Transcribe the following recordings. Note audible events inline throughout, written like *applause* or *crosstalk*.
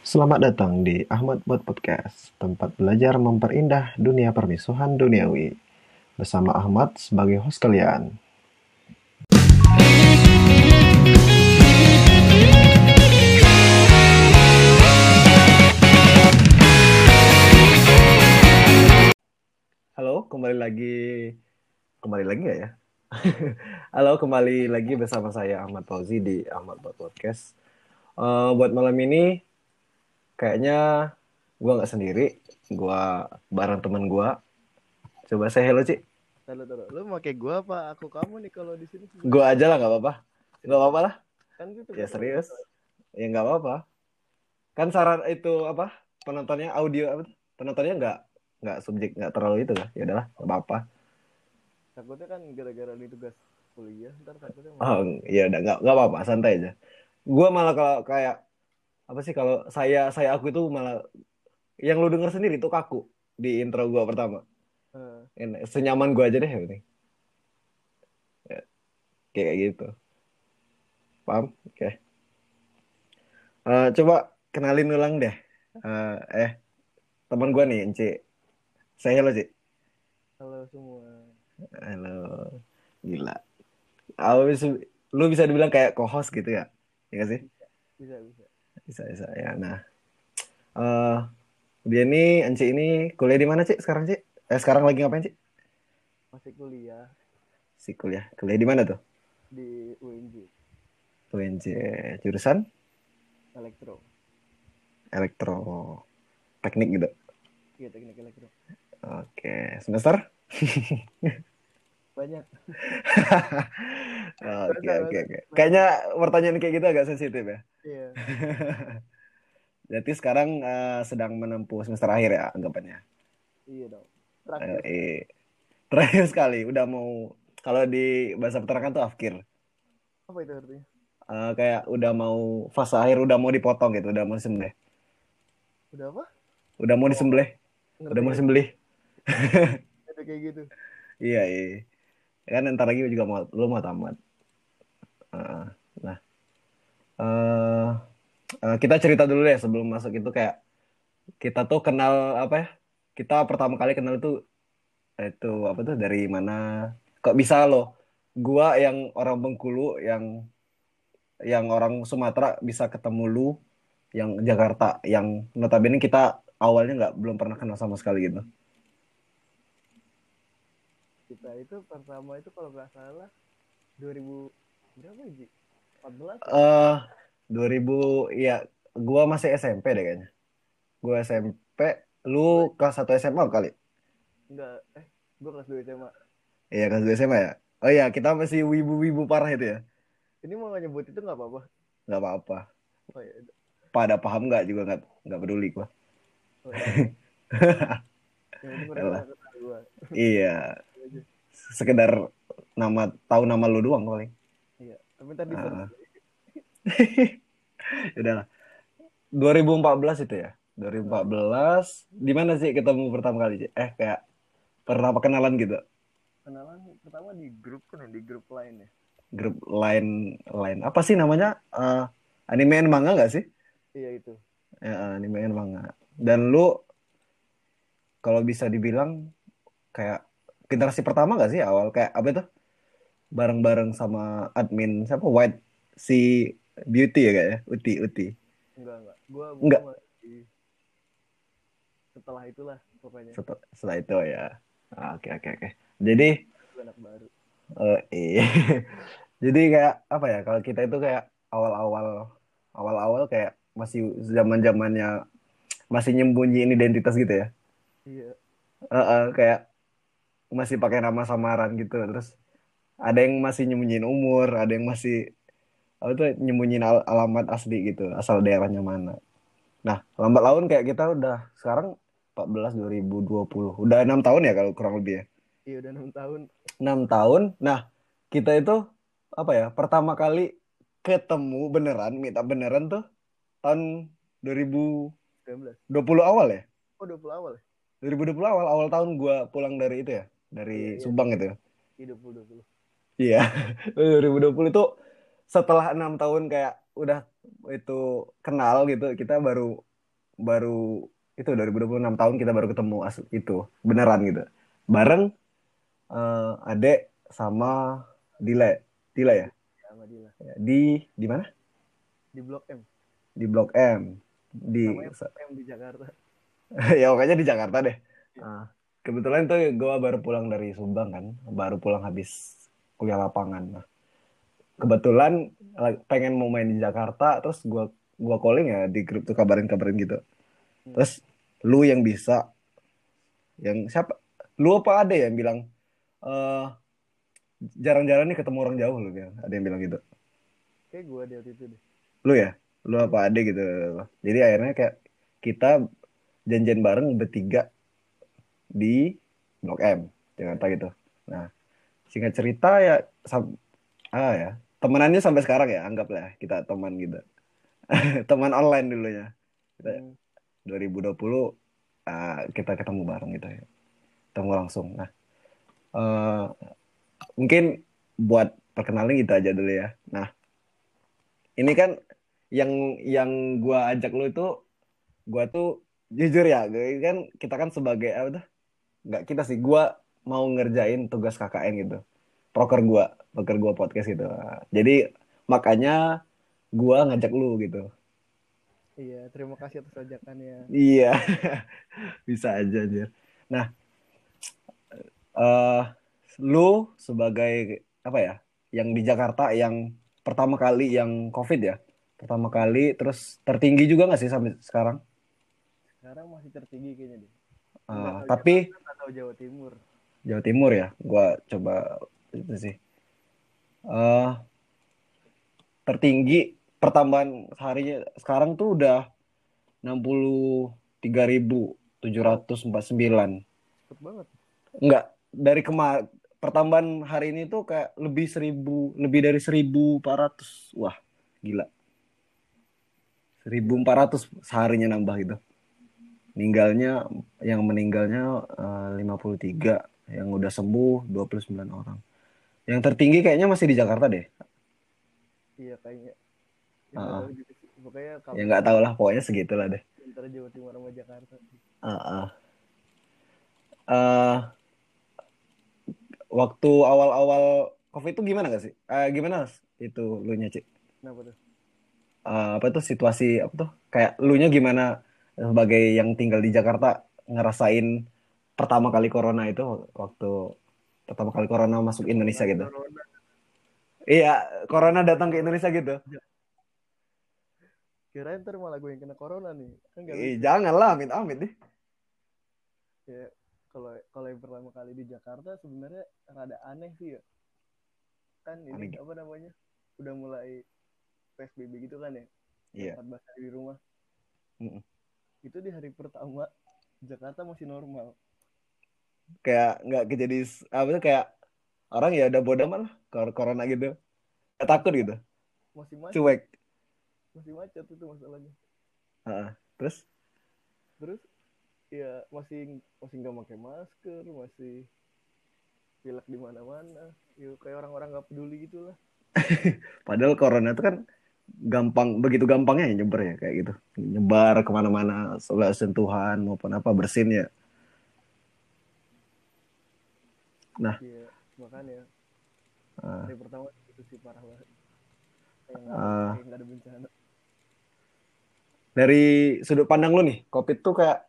Selamat datang di Ahmad Buat Podcast, tempat belajar memperindah dunia permisuhan duniawi. Bersama Ahmad sebagai host kalian. Halo, kembali lagi. Kembali lagi ya? *laughs* Halo, kembali lagi bersama saya Ahmad Fauzi di Ahmad Buat Podcast. Eh, buat malam ini kayaknya gua nggak sendiri, gua bareng teman gua. Coba saya hello, Ci. Taruh, taruh. Lu mau kayak gua apa aku kamu nih kalau di sini? Gua aja lah nggak apa-apa. Nggak apa-apa lah. Kan gitu. Ya serius. Ya nggak apa-apa. Kan saran itu apa? Penontonnya audio apa? Penontonnya nggak nggak subjek nggak terlalu itu lah. Ya udahlah, nggak apa-apa. Takutnya kan gara-gara ini tugas kuliah ntar takutnya mau- Oh, ya udah nggak nggak apa-apa, santai aja. Gua malah kalau kayak apa sih kalau saya saya aku itu malah yang lu denger sendiri itu kaku di intro gua pertama. Enak, senyaman gua aja deh penting. Ya, kayak gitu. Paham? Oke. Eh, coba kenalin ulang deh. Eh, eh teman gua nih, Enci. Saya hello, Ci. halo semua. Halo. Gila. Awis, lu bisa dibilang kayak co-host gitu ya? Iya sih? Bisa bisa. Bisa, bisa. Ya, nah. eh dia nih, Enci ini kuliah di mana, Ci? Sekarang, Ci? Eh, sekarang lagi ngapain, Ci? Masih kuliah Si kuliah. Kuliah di mana tuh? di UNJ UNJ. Jurusan elektro. elektro teknik gitu. Iya teknik elektro. Oke, semester? *laughs* Banyak. *laughs* Oke, oke, oke. Kayaknya pertanyaan kayak gitu agak sensitif ya. Iya. *laughs* Berarti sekarang eh, sedang menempuh semester akhir ya anggapannya. Iya dong. Eh, Terakhir. eh, terakhir sekali, udah mau kalau di bahasa peternakan tuh afkir. Apa itu artinya? Eh, kayak udah mau fase akhir, udah mau dipotong gitu, udah mau disembelih. Udah apa? Udah mau disembelih, Ngerti udah mau disembelih. Ada kayak gitu. *laughs* Iya, iya. Kan ntar lagi juga mau lu mau tamat. Nah, eh eh, kita cerita dulu deh sebelum masuk itu kayak kita tuh kenal apa ya? Kita pertama kali kenal itu itu apa tuh dari mana? Kok bisa loh? Gua yang orang Bengkulu yang yang orang Sumatera bisa ketemu lu yang Jakarta yang notabene kita awalnya nggak belum pernah kenal sama sekali gitu. Kita itu pertama itu kalau nggak salah 2000 berapa ya, Ji? 14 eh 2000 ya gua masih SMP deh kayaknya. Gua SMP, lu kelas 1 SMA kali. enggak eh gua kelas 2 SMA. Iya, kelas 2 SMA ya. Oh iya, kita masih wibu-wibu parah itu ya. Ini mau nyebut itu nggak apa-apa. nggak apa-apa. Oh iya. Pada paham nggak juga nggak nggak peduli gua. Oh, iya. *laughs* Gua. Iya, sekedar nama tahu nama lu doang paling. Iya. Tapi tadi Ah. *laughs* Udah lah. 2014 itu ya. 2014 di mana sih ketemu pertama kali, Ci? Eh kayak pernah kenalan gitu. kenalan pertama di grup kan ya, di grup lain ya. grup lain lain apa sih namanya Eh anime and manga nggak sih Iya itu. ya, anime and manga dan lu kalau bisa dibilang kayak generasi pertama nggak sih awal kayak apa itu bareng-bareng sama admin siapa White si Beauty ya kayaknya Uti Uti Enggak enggak. Gua gua Enggak. setelah itulah pokoknya. setelah, setelah itu ya Ah, oke oke oke jadi anak baru. eh iya *laughs* jadi kayak apa ya kalau kita itu kayak awal-awal awal-awal kayak masih zaman-zamannya masih nyembunyiin identitas gitu ya Iya. Heeh, kayak masih pakai nama samaran gitu terus ada yang masih nyembunyiin umur ada yang masih apa tuh nyembunyiin al- alamat asli gitu asal daerahnya mana nah lambat laun kayak kita udah sekarang 14 2020 udah enam tahun ya kalau kurang lebih ya Iya udah enam tahun. enam tahun nah kita itu apa ya pertama kali ketemu beneran minta beneran tuh tahun 2020 19. awal ya Oh 20 awal ya? 2020 awal awal tahun gua pulang dari itu ya dari Iya, iya. Subang Iya 20 20. Iya. *laughs* 2020 itu setelah enam tahun kayak udah itu kenal gitu kita baru baru itu 2026 tahun kita baru ketemu asli itu beneran gitu. Bareng eh, adek sama Dila Dila ya? Ya, sama Dila. Ya, di di mana? Di Blok M. di Blok M. Di Namanya M di Jakarta. *laughs* ya pokoknya di Jakarta deh. Ah, kebetulan tuh gue baru pulang dari Subang kan baru pulang habis kuliah lapangan. Nah, kebetulan la- pengen mau main di Jakarta terus gue gua calling ya di grup tuh kabarin kabarin gitu terus lu yang bisa yang siapa lu apa ada yang bilang eh jarang-jarang nih ketemu orang jauh lu bilang. Ada yang bilang gitu. Kayak gue di waktu itu deh. lu ya? Lu apa ada gitu. Jadi akhirnya kayak kita janjian bareng bertiga di Blok M Jakarta gitu. Nah singkat cerita ya sam- ah ya. Temenannya sampai sekarang ya anggaplah kita teman gitu. *laughs* Teman online dulunya. Kita Hmm. 2020 ah, kita ketemu bareng gitu ya. Ketemu langsung. Nah eh, mungkin buat perkenalan gitu aja dulu ya. Nah ini kan yang yang gua ajak lu itu gua tuh jujur ya gue kan kita kan sebagai apa tuh? Nggak kita sih gua mau ngerjain tugas KKN gitu proker gua proker gua podcast gitu jadi makanya gua ngajak lu gitu Iya, terima kasih atas ajakannya. Iya, *laughs* bisa aja anjir. Nah, eh lu sebagai apa ya, yang di Jakarta yang pertama kali yang COVID ya, pertama kali terus tertinggi juga nggak sih sampai sekarang? Sekarang masih tertinggi kayaknya deh. Eh, tahu tapi Jawa Timur. Jawa Timur ya, gua coba itu sih. eh tertinggi pertambahan harinya sekarang tuh udah 63.749. Cepet banget. Enggak, dari kemar pertambahan hari ini tuh kayak lebih seribu, lebih dari 1400. Wah, gila. 1400 seharinya nambah gitu. Meninggalnya yang meninggalnya eh, 53, yang udah sembuh 29 orang. Yang tertinggi kayaknya masih di Jakarta deh. Iya kayaknya. Ya, juga sih. Pokoknya kalau Ya nggak tahu lah, pokoknya segitulah deh. antara Jawa Timur sama Jakarta. Ah, ah. Eh, waktu awal-awal COVID itu gimana gak sih? Eh, gimana itu lu nya, Cik? Kenapa tuh? Eh, apa tuh situasi apa tuh? Kayak lu nya gimana sebagai yang tinggal di Jakarta ngerasain pertama kali corona itu waktu pertama kali corona masuk Indonesia gitu. Corona. Iya, corona datang ke Indonesia gitu. *laughs* Kirain ntar malah gue yang kena corona nih. Kan Ih, janganlah, amit-amit deh. Ya, kalau kalau yang pertama kali di Jakarta sebenarnya rada aneh sih ya. Kan ini Aneh. apa namanya? Udah mulai PSBB gitu kan ya. Iya. 14 hari di rumah. Mm-mm. Itu di hari pertama Jakarta masih normal. Kayak nggak kejadi apa tuh kayak orang ya udah bodoh amat lah corona gitu. Nggak takut gitu. Masih macet, Cuek. masih macet itu masalahnya. Heeh. Terus Terus ya masih masih nggak pakai masker, masih pilek di mana-mana. Ya kayak orang-orang nggak peduli gitu lah. *laughs* Padahal corona itu kan gampang, begitu gampangnya ya nyebar ya kayak gitu. Nyebar ke mana-mana, soal sentuhan maupun apa bersin ya. Nah. Iya, makanya Ah, hari pertama itu sih parah banget. Kayak kayak nggak ada bencana. dari sudut pandang lu nih, COVID tuh kayak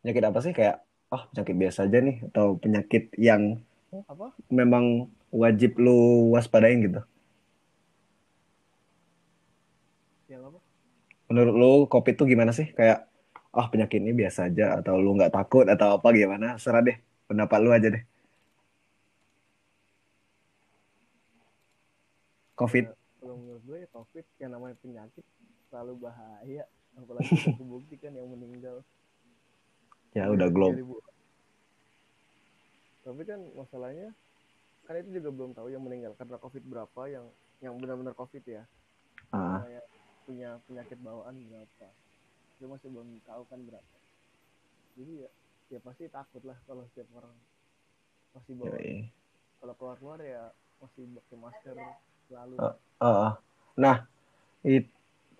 penyakit apa sih? Kayak, oh penyakit biasa aja nih, atau penyakit yang Apa? memang wajib lu waspadain gitu. Yang apa? Menurut lu COVID tuh gimana sih? Kayak, oh penyakit ini biasa aja, atau lu nggak takut, atau apa gimana? Serah deh, pendapat lu aja deh. COVID. Ya, kalau menurut gue ya COVID yang namanya penyakit selalu bahaya. Apalagi *laughs* udah kebuktikan yang meninggal. Ya udah. 3.000. Tapi kan masalahnya kan itu juga belum tahu yang meninggal karena COVID berapa yang yang benar-benar COVID ya. Ah, Kayak punya penyakit bawaan berapa. Itu masih belum tahu kan berapa. Jadi ya ya pasti takut lah kalau setiap orang masih bawa kalau keluar keluar ya masih pakai masker selalu Ah, ah. Nah, it,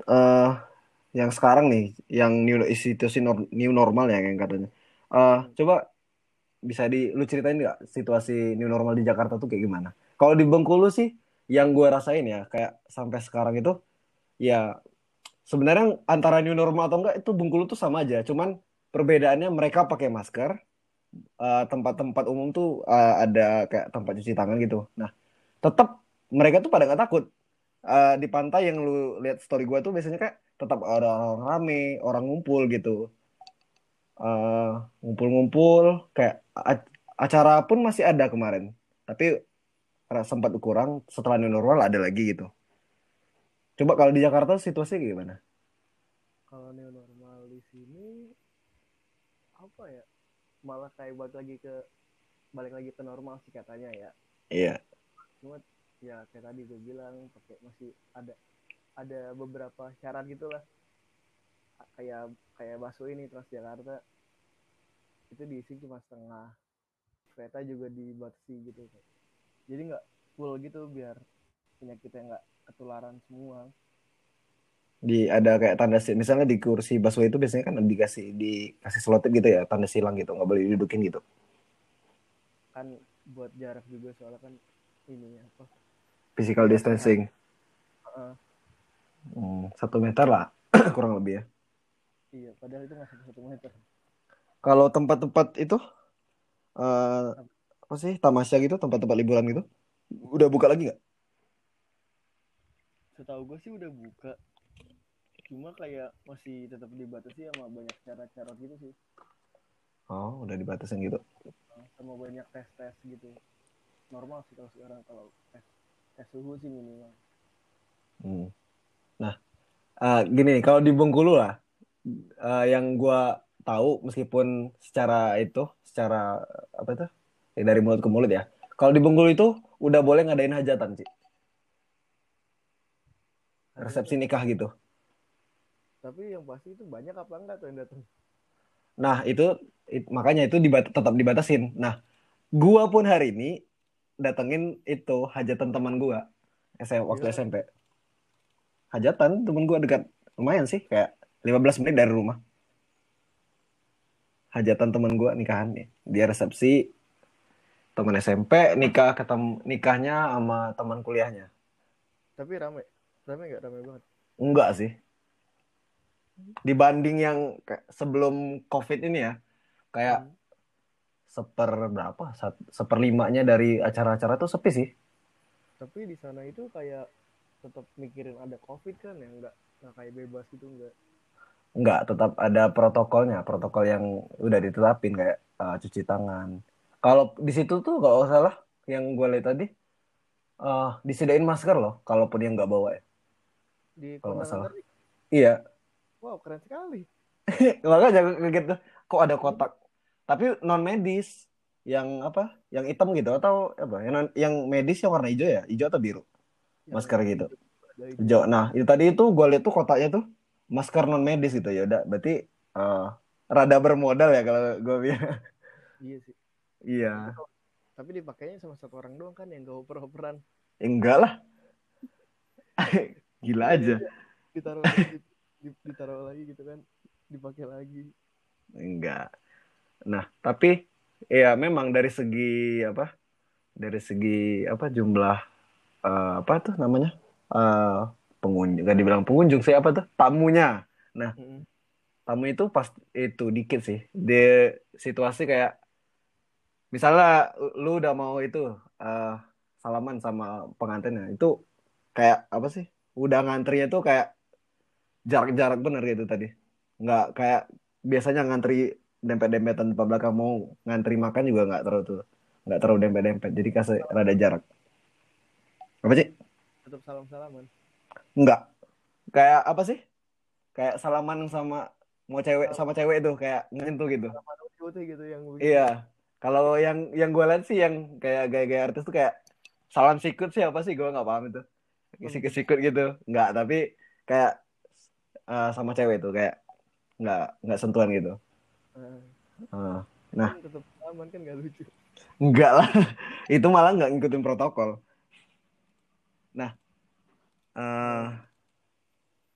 eh, yang sekarang nih, yang new nor- new normal ya yang katanya. Eh, Hmm. coba bisa di lu ceritain nggak situasi new normal di Jakarta tuh kayak gimana? Kalau di Bengkulu sih, yang gue rasain ya kayak sampai sekarang itu ya sebenarnya antara new normal atau enggak itu Bengkulu tuh sama aja, cuman perbedaannya mereka pakai masker, tempat-tempat umum tuh eh, ada kayak tempat cuci tangan gitu. Nah, tetap mereka tuh pada nggak takut. Eh, di pantai yang lu lihat story gue tuh biasanya kayak tetap ada orang rame, orang ngumpul gitu. Eh, ngumpul-ngumpul kayak acara pun masih ada kemarin. Tapi sempat kurang setelah new normal ada lagi gitu. Coba kalau di Jakarta situasinya kayak gimana? kalau new normal di sini apa ya malah kayak balik lagi ke balik lagi ke normal sih katanya ya Iya. cuma ya kayak tadi gue bilang pakai masih ada ada beberapa syarat gitulah. Kayak kayak bakso ini Transjakarta. Itu diisi cuma setengah. Kereta juga dibatasi gitu jadi nggak full gitu biar penyakitnya nggak ketularan semua. Di ada kayak tanda misalnya di kursi busway itu biasanya kan dikasih dikasih selotip gitu ya, tanda silang gitu, nggak boleh didudukin gitu. kan buat jarak juga soalnya kan ini apa Physical distancing. Heeh. Hmm, satu meter lah *clears throat* kurang lebih ya. iya padahal itu sampai satu meter Kalau tempat-tempat itu eh apa sih tamasya gitu, tempat-tempat liburan gitu, udah buka lagi nggak? setahu gue sih udah buka cuma kayak masih tetap dibatasi sama banyak syarat-syarat gitu sih Oh, udah dibatasin gitu. sama banyak tes tes gitu normal sih kalau sekarang kalau tes tes suhu sih minimal Hmm. Nah, eh, gini kalau di Bengkulu lah, eh, yang gua tahu meskipun secara itu, secara apa itu, ya dari mulut ke mulut ya. Kalau di Bengkulu itu udah boleh ngadain hajatan sih, resepsi nikah gitu. tapi yang pasti itu banyak apa enggak tuh yang datang Nah itu, it- makanya itu dibat tetap dibatasin. Nah, gua pun hari ini datengin itu hajatan teman gua, SM, waktu Gila. SMP. Hajatan temen gua dekat, lumayan sih, kayak 15 menit dari rumah. Hajatan temen gua nikahan nih, dia resepsi teman SMP nikah ketemu nikahnya sama teman kuliahnya. tapi rame rame nggak rame banget Enggak sih. Dibanding yang sebelum COVID ini ya, kayak Hmm. Seper berapa? Sat- Seperlimanya dari acara-acara tuh sepi sih. tapi di sana itu kayak tetap mikirin ada covid kan ya nggak nggak kayak bebas gitu nggak Enggak, tetap ada protokolnya, protokol yang udah ditetapin kayak uh, cuci tangan. Kalau di situ tuh kalau nggak salah yang gue lihat tadi uh, disediain masker loh, kalaupun yang nggak bawa ya. di Kalau nggak salah. tadi Iya, wow keren sekali *laughs* makanya kaget tuh, kok ada kotak. Tapi non medis, yang apa? Yang hitam gitu atau apa? Yang non- yang medis yang warna hijau ya, hijau atau biru? Yang Masker gitu. ada itu. Hijau. Nah, itu tadi itu gue lihat tuh kotaknya tuh masker non medis gitu ya. Udah, berarti uh, rada bermodal ya kalau gue bilang. iya sih Iya. tapi dipakainya sama satu orang doang kan yang gak oper-operan Enggak lah. *laughs* Gila aja. ditaruh lagi di- ditaruh lagi gitu kan dipakai lagi Enggak. Nah, tapi ya memang dari segi apa? Dari segi apa jumlah eh, apa tuh namanya? Eh, pengunjung, gak dibilang pengunjung sih apa tuh? Tamunya. Mm-mm. Tamu itu pas itu dikit sih. Di situasi kayak misalnya lu udah mau itu eh, salaman sama pengantinnya, itu kayak apa sih? Udah ngantrinya tuh kayak jarak-jarak bener gitu tadi. Nggak kayak biasanya ngantri dempet-dempetan depan belakang mau ngantri makan juga nggak terlalu tuh nggak terlalu dempet-dempet jadi kasih rada jarak. Apa sih? Tetap salam salaman nggak. Kayak apa sih? Kayak salaman sama mau cewek sama cewek tuh kayak nyentuh gitu. Itu gitu yang iya. Kalau yang yang gue lihat sih yang kayak gaya-gaya artis tuh kayak salam sikut sih apa sih? Gue nggak paham itu. Sikut-sikut gitu. Nggak tapi kayak eh, sama cewek tuh kayak nggak nggak sentuhan gitu Nah, Eh, Nah. kan tetap salaman kan gak lucu Enggak lah, *laughs* itu malah nggak ngikutin protokol. Nah, eh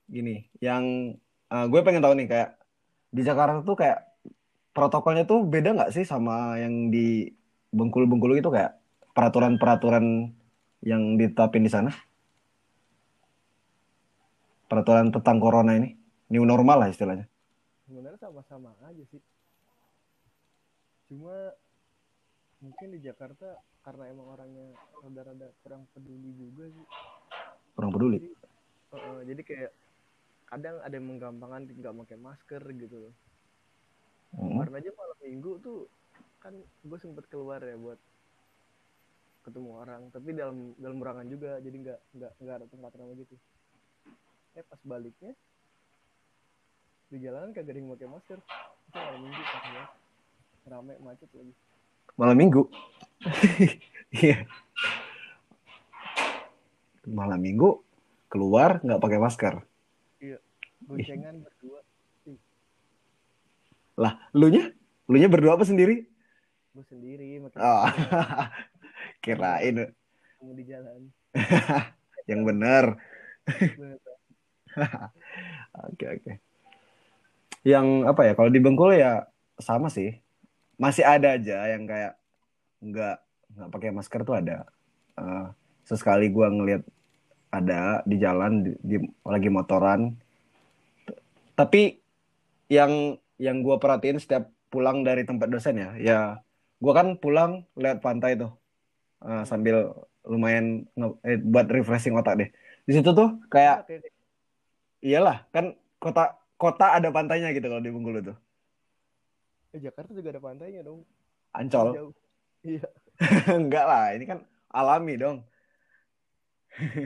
gini, yang uh, gue pengen tahu nih kayak di Jakarta tuh kayak protokolnya tuh beda nggak sih sama yang di Bengkulu-Bengkulu itu kayak peraturan-peraturan yang ditetapin di sana? Peraturan tentang corona ini, new normal lah istilahnya. Sebenarnya sama-sama aja sih. Cuma mungkin di Jakarta karena emang orangnya rada-rada kurang peduli juga sih. Kurang peduli. Jadi, uh, jadi kayak kadang ada yang menggampangkan nggak pakai masker gitu loh. Hmm. Karena aja malam minggu tuh kan gue sempet keluar ya buat ketemu orang tapi dalam dalam ruangan juga jadi nggak nggak nggak ada tempat ramai gitu eh pas baliknya di jalanan kagak ada yang pakai masker. Itu malam minggu pas ya. Rame macet lagi. Malam minggu? *laughs* Iya. Malam minggu keluar nggak pakai masker? Iya. Goncengan berdua. Lah lu nya lu nya berdua apa sendiri? Gue sendiri oh. *laughs* kirain. Kamu di jalan. *laughs* Yang benar oke oke yang apa ya kalau di Bengkulu ya sama sih. Masih ada aja yang kayak nggak nggak pakai masker tuh ada. Uh, sesekali gue ngeliat ada di jalan di, di lagi motoran. Tapi yang yang gue perhatiin setiap pulang dari tempat dosen ya ya gue kan pulang lihat pantai tuh uh, sambil lumayan eh, buat refreshing otak deh. Di situ tuh kayak iyalah kan kota kota ada pantainya gitu kalau di Bengkulu tuh eh, Jakarta juga ada pantainya dong Ancol iya *laughs* enggak lah ini kan alami dong *laughs*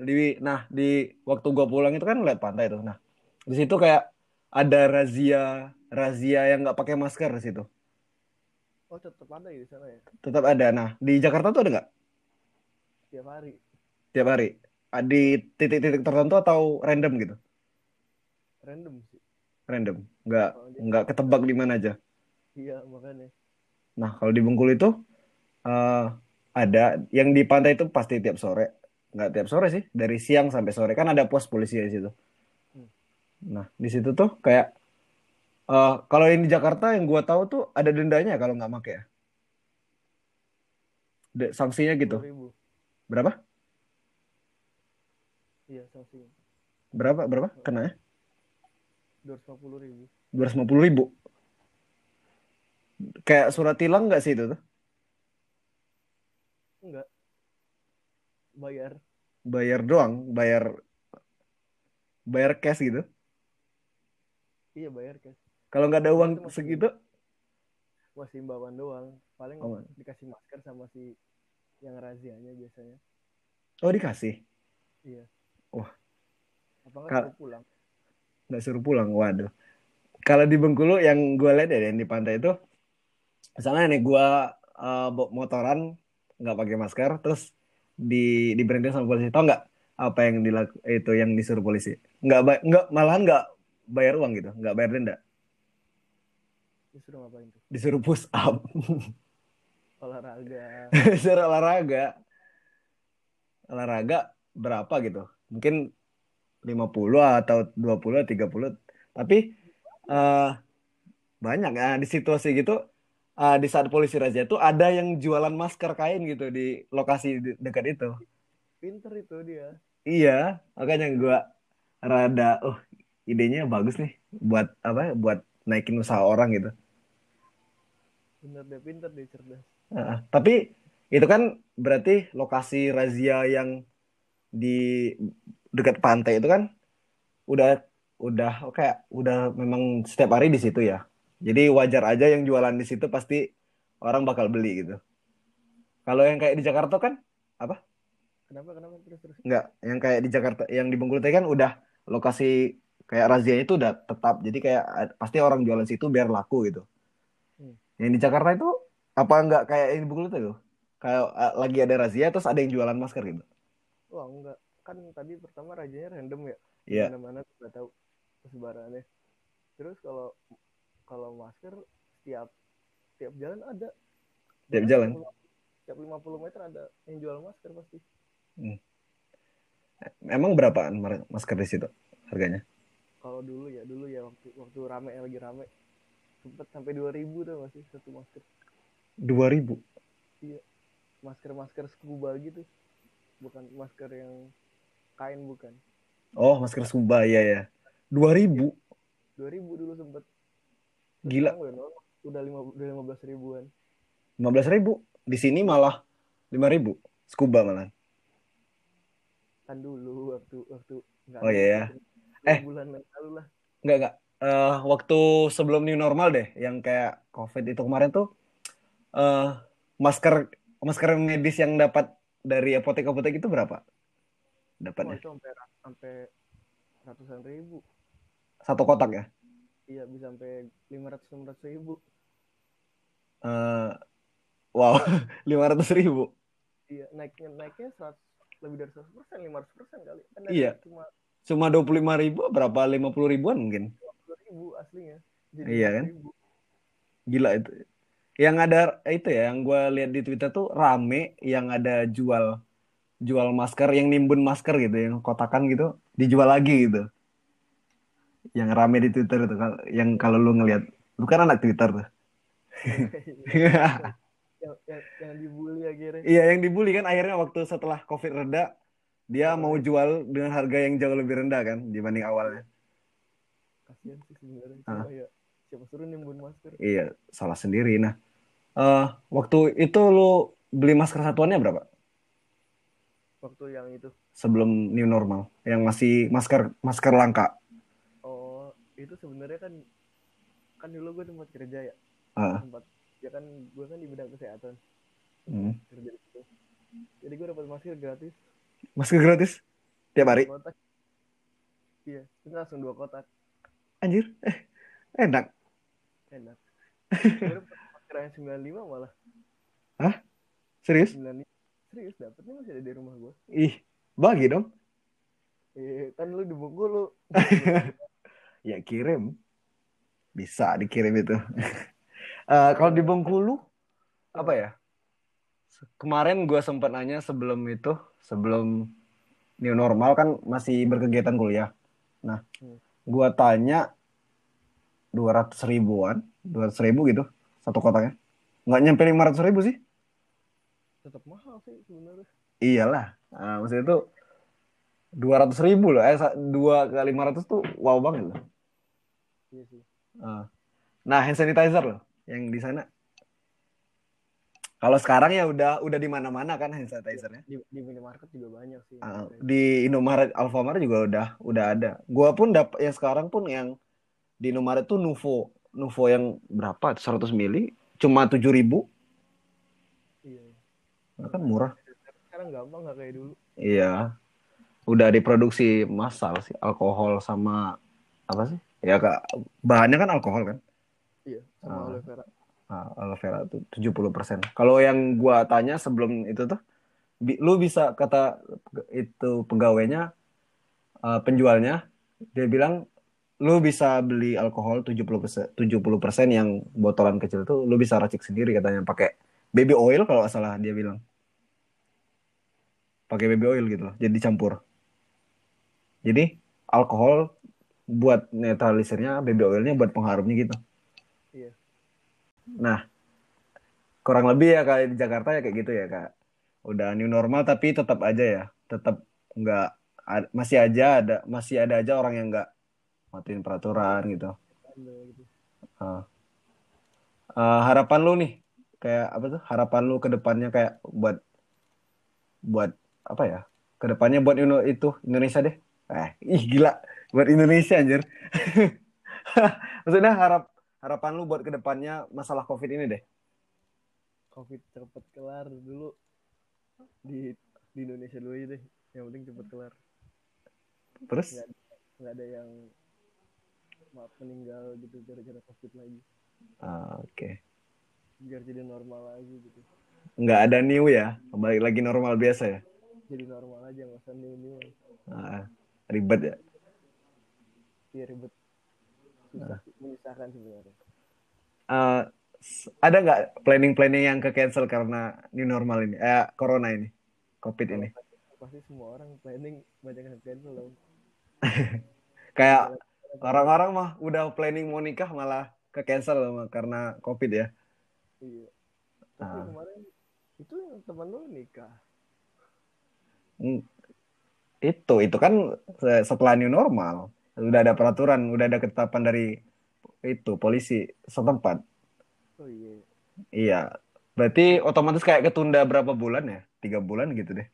di nah di waktu gue pulang itu kan lihat pantai tuh nah di situ kayak ada razia razia yang nggak pakai masker di situ. Oh tetap ada di sana ya? Tetap ada. Nah di Jakarta tuh ada nggak? Tiap hari. Tiap hari. Di titik-titik tertentu atau random gitu? Random sih. Random. Nggak oh, nggak ketebak di mana aja. Iya makanya. Nah kalau di Bengkulu itu uh, ada yang di pantai itu pasti tiap sore. Nggak tiap sore sih. Dari siang sampai sore kan ada pos polisi di situ. Hmm. Nah di situ tuh kayak Uh, kalau yang di Jakarta yang gue tahu tuh ada dendanya kalau nggak make ya. De, sanksinya gitu. Ribu. Berapa? Iya sanksinya. Berapa berapa kena ya? Dua ratus puluh ribu. Dua ratus puluh ribu. Kayak surat tilang nggak sih itu tuh? Enggak. Bayar. Bayar doang, bayar bayar cash gitu? Iya bayar cash. Kalau nggak ada uang masih, segitu? Masih imbauan doang. Paling oh. dikasih masker sama si yang razianya biasanya. Oh dikasih? Iya. Wah. Apa nggak suruh pulang? Nggak suruh pulang, waduh. Kalau di Bengkulu yang gue lihat ya yang di pantai itu, misalnya nih gue uh, motoran nggak pakai masker, terus di di berhenti sama polisi, tau nggak apa yang dilaku itu yang disuruh polisi? Nggak nggak malahan nggak bayar uang gitu, nggak bayar denda. Disuruh ngapain tuh? Disuruh push up. *laughs* olahraga. Disuruh olahraga. Olahraga berapa gitu? Mungkin 50 atau 20 30. Tapi uh, banyak ya di situasi gitu uh, di saat polisi razia tuh ada yang jualan masker kain gitu di lokasi dekat itu. Pinter itu dia. Iya, makanya gua rada oh idenya bagus nih buat apa buat naikin usaha orang gitu bener deh pinter deh cerdas nah, tapi itu kan berarti lokasi razia yang di dekat pantai itu kan udah udah kayak udah memang setiap hari di situ ya. Jadi wajar aja yang jualan di situ pasti orang bakal beli gitu. Kalau yang kayak di Jakarta kan apa? Kenapa kenapa? Terus terus. Enggak, yang kayak di Jakarta yang di Bengkulu kan udah lokasi kayak razia itu udah tetap. Jadi kayak pasti orang jualan situ biar laku gitu. Hmm. yang di Jakarta itu apa enggak kayak ini Bengkulu tuh? Kayak uh, lagi ada razia terus ada yang jualan masker gitu? Wah enggak kan tadi pertama razianya random ya Iya. Yeah. mana nggak tahu sebarannya terus kalau kalau masker setiap tiap jalan ada tiap jalan tiap 50 meter ada yang jual masker pasti hmm. emang berapaan masker di situ harganya? kalau dulu ya dulu ya waktu waktu rame lagi rame sempet sampai 2000 tuh masih satu masker 2000. masker masker scuba gitu bukan masker yang kain bukan Oh, masker scuba ya ya. 2000. 2000 dulu sempet Terus Gila. udah lima udah lima belas ribuan 15.000. Di sini malah 5.000. Scuba malah. kan dulu waktu waktu nggak Oh, iya ya. dua Eh. bulan lalu lah Enggak, enggak. Eh, waktu sebelum new normal deh, yang kayak COVID itu kemarin tuh, eh masker masker medis yang dapat dari apotek-apotek itu berapa? Oh, Dapatnya itu sampai sampai ratusan ribu satu kotak ya? iya bisa sampai lima ratus enam ratus ribu Eh, wow, *laughs* 500 ribu. iya naiknya naiknya 100 lebih dari 100 persen lima ratus persen kali kan Iya. cuma Cuma 25 ribu, berapa? 50 ribuan mungkin. dua ribu aslinya jadi Iya kan? 50.000. Gila itu. Yang ada itu ya, yang gue lihat di Twitter tuh rame yang ada jual jual masker, yang nimbun masker gitu, yang kotakan gitu, dijual lagi gitu. Yang rame di Twitter itu, yang kalau lu ngelihat, lu kan anak Twitter tuh. *laughs* yang, yang, yang dibully akhirnya Iya, yang dibully kan akhirnya waktu setelah COVID reda, dia mau jual dengan harga yang jauh lebih rendah kan dibanding awalnya. kasihan sih sebenarnya Ah. ya siapa suruh nimbun masker Iya, salah sendiri. Nah, eh waktu itu lu beli masker satuannya berapa? Waktu yang itu? Sebelum new normal, yang masih masker masker langka. oh itu sebenarnya kan kan dulu gue tempat kerja ya. Ah, tempat ya kan gue kan di bidang kesehatan. Hmm. kerja di situ. Jadi gue dapat masker gratis. Masker gratis? Tiap hari. kotak. Iya itu langsung dua kotak. Anjir, eh, enak. enak. *laughs* Masker yang 95 malah. Serius? 95 serius dapetnya masih ada di rumah gue Ih, bagi dong. eh kan lu di Bengkulu *laughs* Ya kirim. Bisa dikirim itu. *laughs* Eh, kalau di Bengkulu, apa ya? Kemarin gue sempat nanya sebelum itu, sebelum new normal kan masih berkegiatan kuliah. Nah, Hmm. gue tanya 200 ribuan, 200 ribu gitu, satu kotaknya. Nggak nyampe 500 ribu sih. Tetap mahal sih sebenarnya Iyalah, nah, maksudnya itu 200 ribu loh, eh, dua kali 500 tuh wow banget loh. iya sih Ah. Nah, hand sanitizer loh yang di sana. Kalau sekarang ya udah udah di mana-mana kan hand sanitizernya. di, di minimarket juga banyak sih Ah, di Indomaret, Alfamart juga udah udah ada. Gua pun dapat ya sekarang pun yang di Indomaret tuh Nuvo, Nuvo yang berapa? 100 mili cuma 7.000. iya Nah, kan murah. sekarang gampang nggak kayak dulu Iya. Udah diproduksi massal sih alkohol sama apa sih? Ya Kak, bahannya kan alkohol kan? iya sama Ah. aloe vera Nah, aloe vera tuh 70%. Kalau yang gua tanya sebelum itu tuh, bi- lu bisa kata itu pegawainya, eh, penjualnya, dia bilang lu bisa beli alkohol 70%, 70% yang botolan kecil tuh lu bisa racik sendiri katanya pakai baby oil kalau salah dia bilang. Pakai baby oil gitu loh, jadi dicampur. Jadi alkohol buat netralisirnya, baby oilnya buat pengharumnya gitu. Iya. Nah, kurang lebih ya kayak di Jakarta ya kayak gitu ya kak. Udah new normal tapi tetap aja ya, tetap nggak masih aja ada masih ada aja orang yang nggak matiin peraturan gitu. Ah. Eh, harapan lu nih kayak apa tuh? Harapan lu ke depannya kayak buat buat apa ya? Ke depannya buat Indo- itu Indonesia deh. Eh, ih gila buat Indonesia anjir. *laughs* Maksudnya harap harapan lu buat ke depannya masalah Covid ini deh. covid cepet kelar dulu di di Indonesia dulu aja deh yang penting cepet kelar Terus nggak ada yang maaf meninggal gitu gara-gara covid lagi Ah, oke. biar jadi normal lagi gitu Nggak ada new ya, balik lagi normal biasa ya. Jadi normal aja nggak usah new new Ah, ribet ya. iya ribet. Susah menyusahkan sebenarnya. S- ada nggak planning-planning yang ke cancel karena new normal ini, eh corona ini, covid ini? pasti semua orang planning banyak yang cancel dong. *laughs* Kayak orang-orang mah udah planning mau nikah malah ke cancel sama karena covid ya. iya. Tapi Ah. kemarin itu yang teman lu nikah Itu itu kan se- setelah new normal udah ada peraturan, udah ada ketetapan dari itu polisi setempat. oh iya Iya. Berarti otomatis kayak ketunda berapa bulan ya? Tiga bulan gitu deh.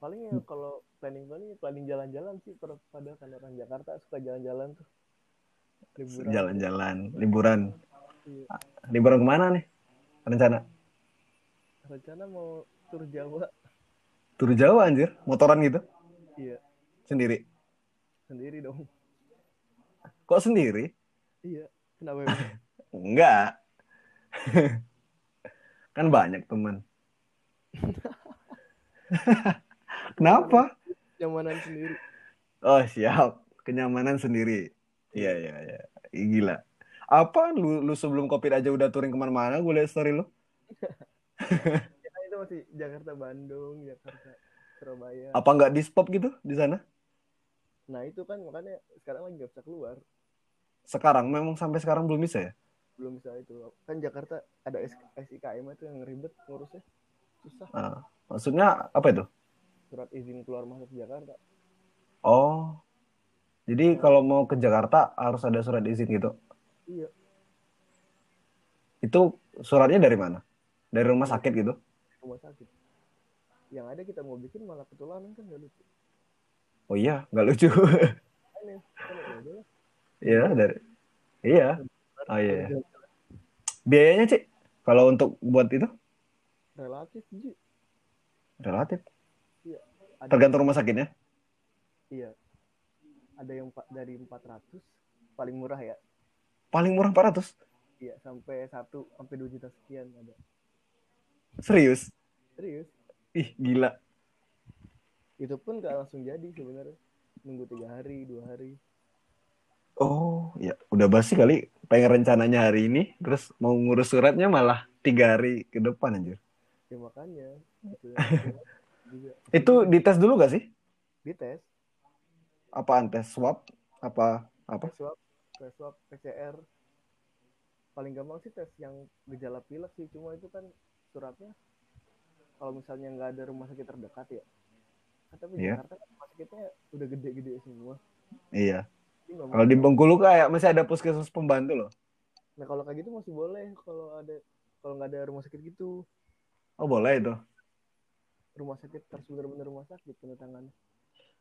paling ya kalau planning planning planning jalan-jalan sih pada kan orang Jakarta suka jalan-jalan tuh liburan Jalan-jalan, liburan. Iya. Liburan ke mana nih? Rencana? rencana mau tur Jawa Tur Jawa anjir, motoran gitu? iya Sendiri. sendiri dong Kok sendiri? iya kenapa emang? *laughs* Enggak. *laughs* kan banyak teman. *laughs* Kenapa? nyamanan sendiri Oh siap, kenyamanan sendiri. Iya iya iya, Ih, gila. Apa lu lu sebelum covid aja udah touring ke mana-mana? Gue liat story lu. Masih Jakarta Bandung Jakarta Surabaya Apa nggak di stop gitu di sana? nah itu kan makanya sekarang lagi nggak bisa keluar Sekarang memang sampai sekarang belum bisa ya? belum bisa itu kan Jakarta ada SIKM itu yang ribet ngurusnya susah Ah, maksudnya apa itu? surat izin keluar masuk Jakarta Oh, jadi kalau mau ke Jakarta harus ada surat izin gitu. iya Itu suratnya dari mana? Dari rumah sakit gitu? Rumah sakit yang ada kita mau bikin malah ketularan kan nggak lucu Oh iya, nggak lucu. ya. Iya dari. Iya. Oh iya. Biayanya cik, kalau untuk buat itu relatif Ji. relatif. iya ada Tergantung rumah sakitnya. iya ada yang dari 400 paling murah ya Paling murah 400. iya sampai satu sampai 2 juta sekian ada Serius? serius Ih, gila. itu pun nggak langsung jadi sebenarnya nunggu tiga hari dua hari Oh, ya udah basi kali. Pengen rencananya hari ini, terus mau ngurus suratnya malah tiga hari ke depan anjir. ya makanya itu *laughs* dites dulu gak sih? dites Apaan tes swab? Apa apa? tes swab tes swab PCR paling gampang sih tes yang gejala pilek sih cuma itu kan suratnya kalau misalnya nggak ada rumah sakit terdekat ya kan tapi Iya. Jakarta kan rumah sakitnya udah gede-gede semua Iya. Kalau di. Bengkulu kayak masih ada puskesmas pembantu loh. nah kalau kayak gitu masih boleh kalau ada kalau nggak ada rumah sakit gitu Oh boleh itu. rumah sakit harus benar-benar rumah sakit penetangan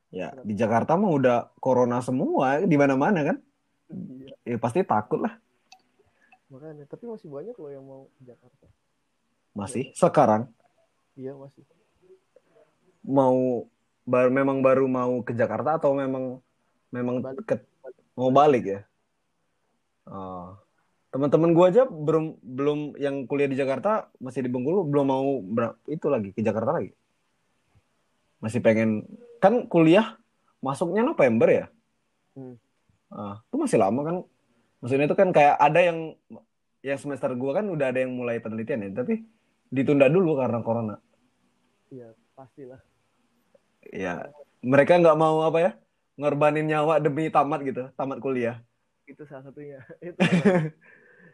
Ya di Jakarta mah udah corona semua di mana-mana kan. iya Ya pasti takut lah. makanya tapi masih banyak loh yang mau ke Jakarta Masih sekarang iya masih mau baru memang baru mau ke Jakarta atau memang memang Balik. ke- mau balik ya? Oh. Teman-teman gua aja belum belum yang kuliah di Jakarta masih di Bengkulu belum mau itu lagi ke Jakarta lagi. Masih pengen kan kuliah masuknya November ya? Hmm. Ah, itu masih lama kan? Maksudnya itu kan kayak ada yang yang semester gua kan udah ada yang mulai penelitian ya, tapi ditunda dulu karena corona. iya pastilah Ya, mereka nggak mau apa ya? Ngorbanin nyawa demi tamat gitu, tamat kuliah. itu salah satunya *laughs* itu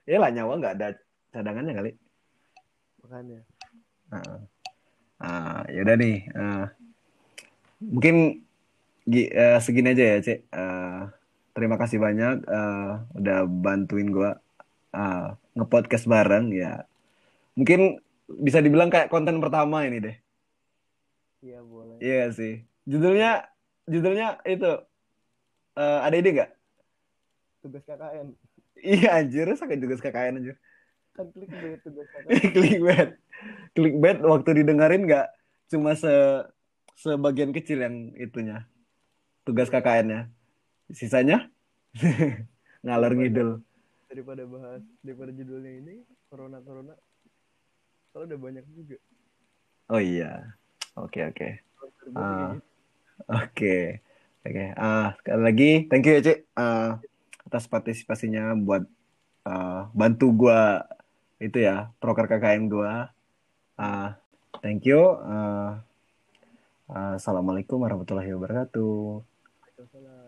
Ya lah nyawa nggak ada cadangannya kali. makanya Nah, ah, ya udah nih. ah, mungkin eh, segini aja ya, Cek. Ah, terima kasih banyak ah, udah bantuin gua ah, ngepodcast bareng ya. Mungkin bisa dibilang kayak konten pertama ini deh. iya boleh Iya sih. Judulnya judulnya itu eh, ada ide nggak? tugas KKN Iya anjir, sakit juga KKN anjir. kan klik dari tugas KKN *laughs* Clickbait. Clickbait waktu didengerin nggak cuma se sebagian kecil yang itunya. Tugas KKN-nya. Sisanya *laughs* ngalor ngidul. daripada bahas daripada judulnya ini corona corona kalau udah banyak juga Oh iya. Oke oke. Ah. Oke. Oke. Ah, sekali lagi thank you ya, Cik. Ah, atas partisipasinya buat ah, bantu gua itu ya, proker KKN gua. Ah, thank you. Ah, ah, Assalamualaikum warahmatullahi wabarakatuh. Waalaikumsalam